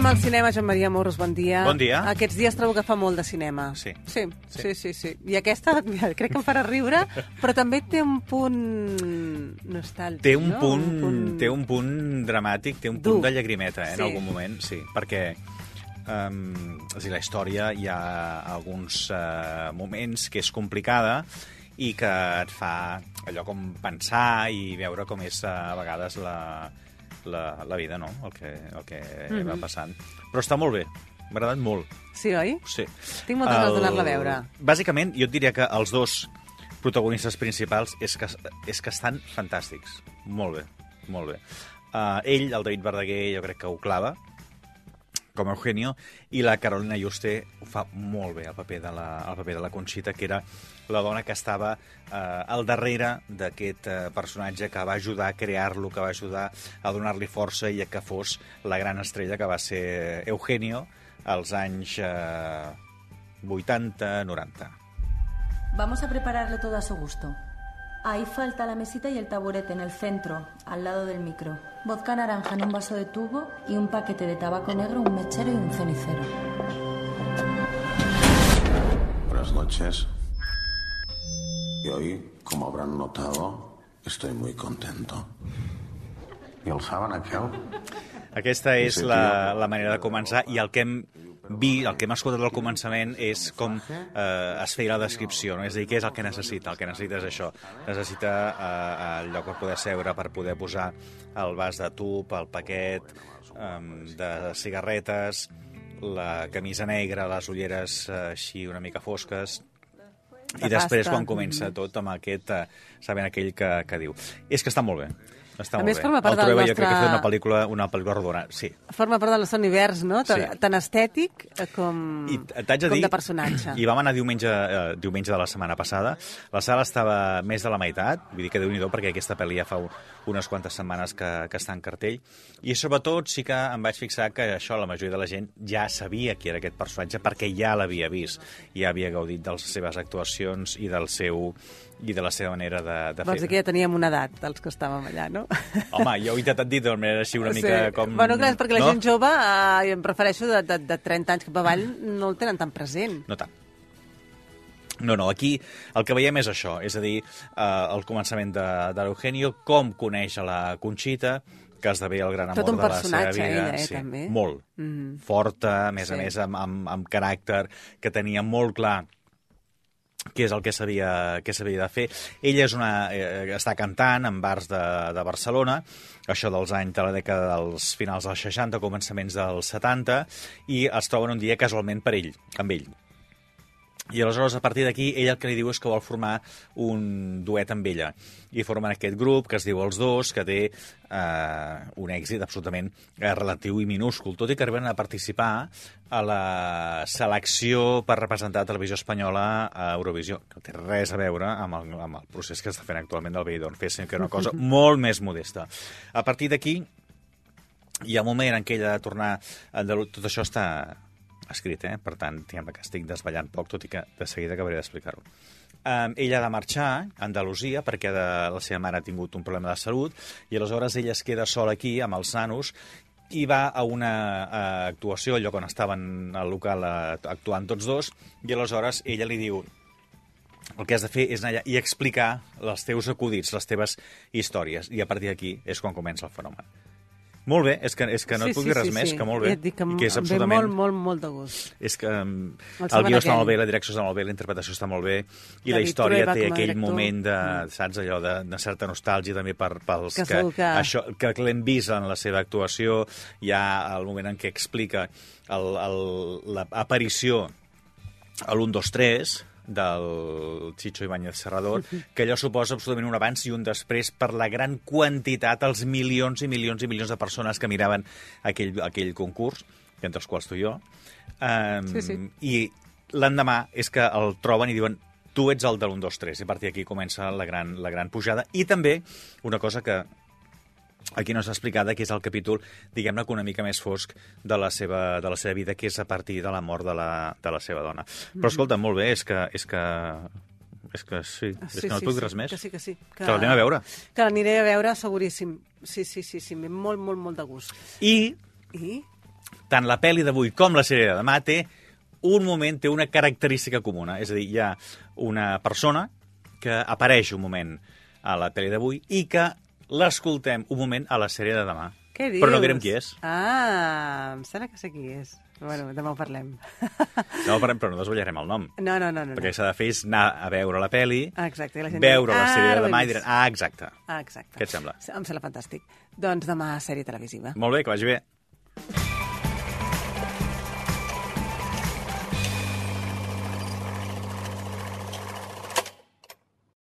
Anem al cinema, Joan Maria Moros, bon dia. Bon dia. Aquests dies trobo que fa molt de cinema. Sí. Sí, Sí. sí, sí. sí. I aquesta, mira, crec que em farà riure, però també té un punt nostàlgic, Té un, no? punt, té un punt dramàtic, té un Dur. punt de llagrimeta, eh, Sí. en algun moment, sí, perquè um, és dir, la història hi ha alguns uh, moments que és complicada i que et fa allò com pensar i veure com és uh, a vegades la, la, la vida, no?, el que, el que mm -hmm. va passant. Però està molt bé, m'ha agradat molt. Sí, oi? Sí. Tinc moltes ganes d'anar-la a veure. Bàsicament, jo et diria que els dos protagonistes principals és que, és que estan fantàstics. Molt bé, molt bé. Uh, ell, el David Verdaguer, jo crec que ho clava, com a Eugenio, i la Carolina Juste fa molt bé, el paper de la, el paper de la Conxita, que era la dona que estava eh, al darrere d'aquest eh, personatge que va ajudar a crear-lo, que va ajudar a donar-li força i a que fos la gran estrella que va ser Eugenio als anys eh, 80-90. Vamos a prepararlo todo a su gusto. Ahí falta la mesita y el taburete en el centro, al lado del micro. Vodka naranja en un vaso de tubo y un paquete de tabaco negro, un mechero y un cenicero. Buenas noches. Y hoy, como habrán notado, estoy muy contento. ¿Y el saben aquel? Aquesta és la, manera de començar i el que hem vist, el que hem escoltat al començament és com eh, es feia la descripció, no? és a dir, què és el que necessita? El que necessita és això. Necessita eh, el lloc per poder seure, per poder posar el vas de tub, el paquet eh, de cigarretes, la camisa negra, les ulleres eh, així una mica fosques, i després, quan comença tot, amb aquest, eh, sabent aquell que, que diu. És que està molt bé. Està A més, bé. forma part el del trobava, jo nostre- crec que una pel·lícula, una pel·lícula rodona. Sí, Forma part del nostre univers, no? Tan, Sí. tan estètic eh, com, I de com dir... de personatge. I vam anar diumenge, eh, diumenge de la setmana passada. La sala estava més de la meitat, vull dir que déu nhi perquè aquesta pel·li ja fa unes quantes setmanes que, que està en cartell. I sobretot sí que em vaig fixar que això la majoria de la gent ja sabia qui era aquest personatge perquè ja l'havia vist. Ja havia gaudit de les seves actuacions i del seu i de la seva manera de, de Vols dir fer. que ja teníem una edat, els que estàvem allà, no? Home, jo ho he intentat dir d'una manera així una mica com... Bueno, clar, perquè la no? gent jove, eh, em prefereixo de, de, de 30 anys cap avall, no el tenen tan present. No tant. No, no, aquí el que veiem és això, és a dir, eh, el començament de, de l'Eugenio, com coneix a la Conxita, que esdevé el gran amor de la seva personatge, vida. ella, eh, sí, també. Molt. Mhm. Forta, a més Sí. a més, amb, amb, amb caràcter, que tenia molt clar què és el que s'havia que s'havia de fer. Ella és una, eh, està cantant en bars de, de Barcelona, això dels anys de la dècada dels finals dels 60, començaments dels 70, i es troben un dia casualment per ell, amb ell. I aleshores, a partir d'aquí, ell el que li diu és que vol formar un duet amb ella. I formen aquest grup, que es diu Els Dos, que té eh, un èxit absolutament eh, relatiu i minúscul, tot i que arriben a participar a la selecció per representar Televisió Espanyola a Eurovisió, que no té res a veure amb el, amb el procés que està fent actualment el Benidorm Fest, que és una cosa molt més modesta. A partir d'aquí, hi ha un moment en què ella ha de tornar... Andalu- Tot això està escrit, eh? per tant, diguem que estic desballant poc, tot i que de seguida acabaré d'explicar-ho. Um, ella ha de marxar a Andalusia perquè de, la seva mare ha tingut un problema de salut i aleshores ella es queda sola aquí amb els nanos i va a una uh, actuació, al lloc on estaven al local uh, actuant tots dos, i aleshores ella li diu el que has de fer és anar allà i explicar els teus acudits, les teves històries, i a partir d'aquí és quan comença el fenomen. Molt bé, és que, és que no et puc dir res més, que molt bé. Ja et dic que, i que és absolutament... molt, molt, molt de gust. És que um, El el, guió està molt bé, la direcció està molt bé, la interpretació està molt bé, i la David història Trueba té aquell director. moment de, Mm. saps, allò de, de certa nostàlgia també per, pels Que que, que- això, que l'hem vist en la seva actuació, hi ha el moment en què explica l'aparició a l'1, 2, 3, del Chicho Ibáñez Serrador, que allò suposa absolutament un abans i un després per la gran quantitat, els milions i milions i milions de persones que miraven aquell, aquell concurs, entre els quals tu i jo. Um, Sí, sí. I l'endemà és que el troben i diuen tu ets el de l'1, 2, 3, i a partir d'aquí comença la gran, la gran pujada. I també una cosa que aquí no s'ha explicada, que és el capítol, diguem-ne, que una mica més fosc de la seva, de la seva vida, que és a partir de la mort de la, de la seva dona. Però escolta, molt bé, és que... És que és que sí, és que no et puc dir res més. Que sí, que sí. Que l'anem a veure. Que l'aniré a veure, seguríssim. Sí, sí, sí, sí, molt, molt, molt de gust. I I? tant la pel·li d'avui com la sèrie de demà té un moment, té una característica comuna. És a dir, hi ha una persona que apareix un moment a la pel·li d'avui i que l'escoltem un moment a la sèrie de demà. Què dius? Però no direm qui és. Ah, em sembla que sé qui és. Bueno, demà ho parlem. No, però però no desvetllarem el nom. No, no, no. no, Perquè s'ha de fer és anar a veure la pel·li, Exacte. i La gent veure la sèrie "Ah, de ho he demà i vist." diran, ah, exacte. Ah, exacte. Què et sembla? Em sembla fantàstic. Doncs demà, sèrie televisiva. Molt bé, que vagi bé.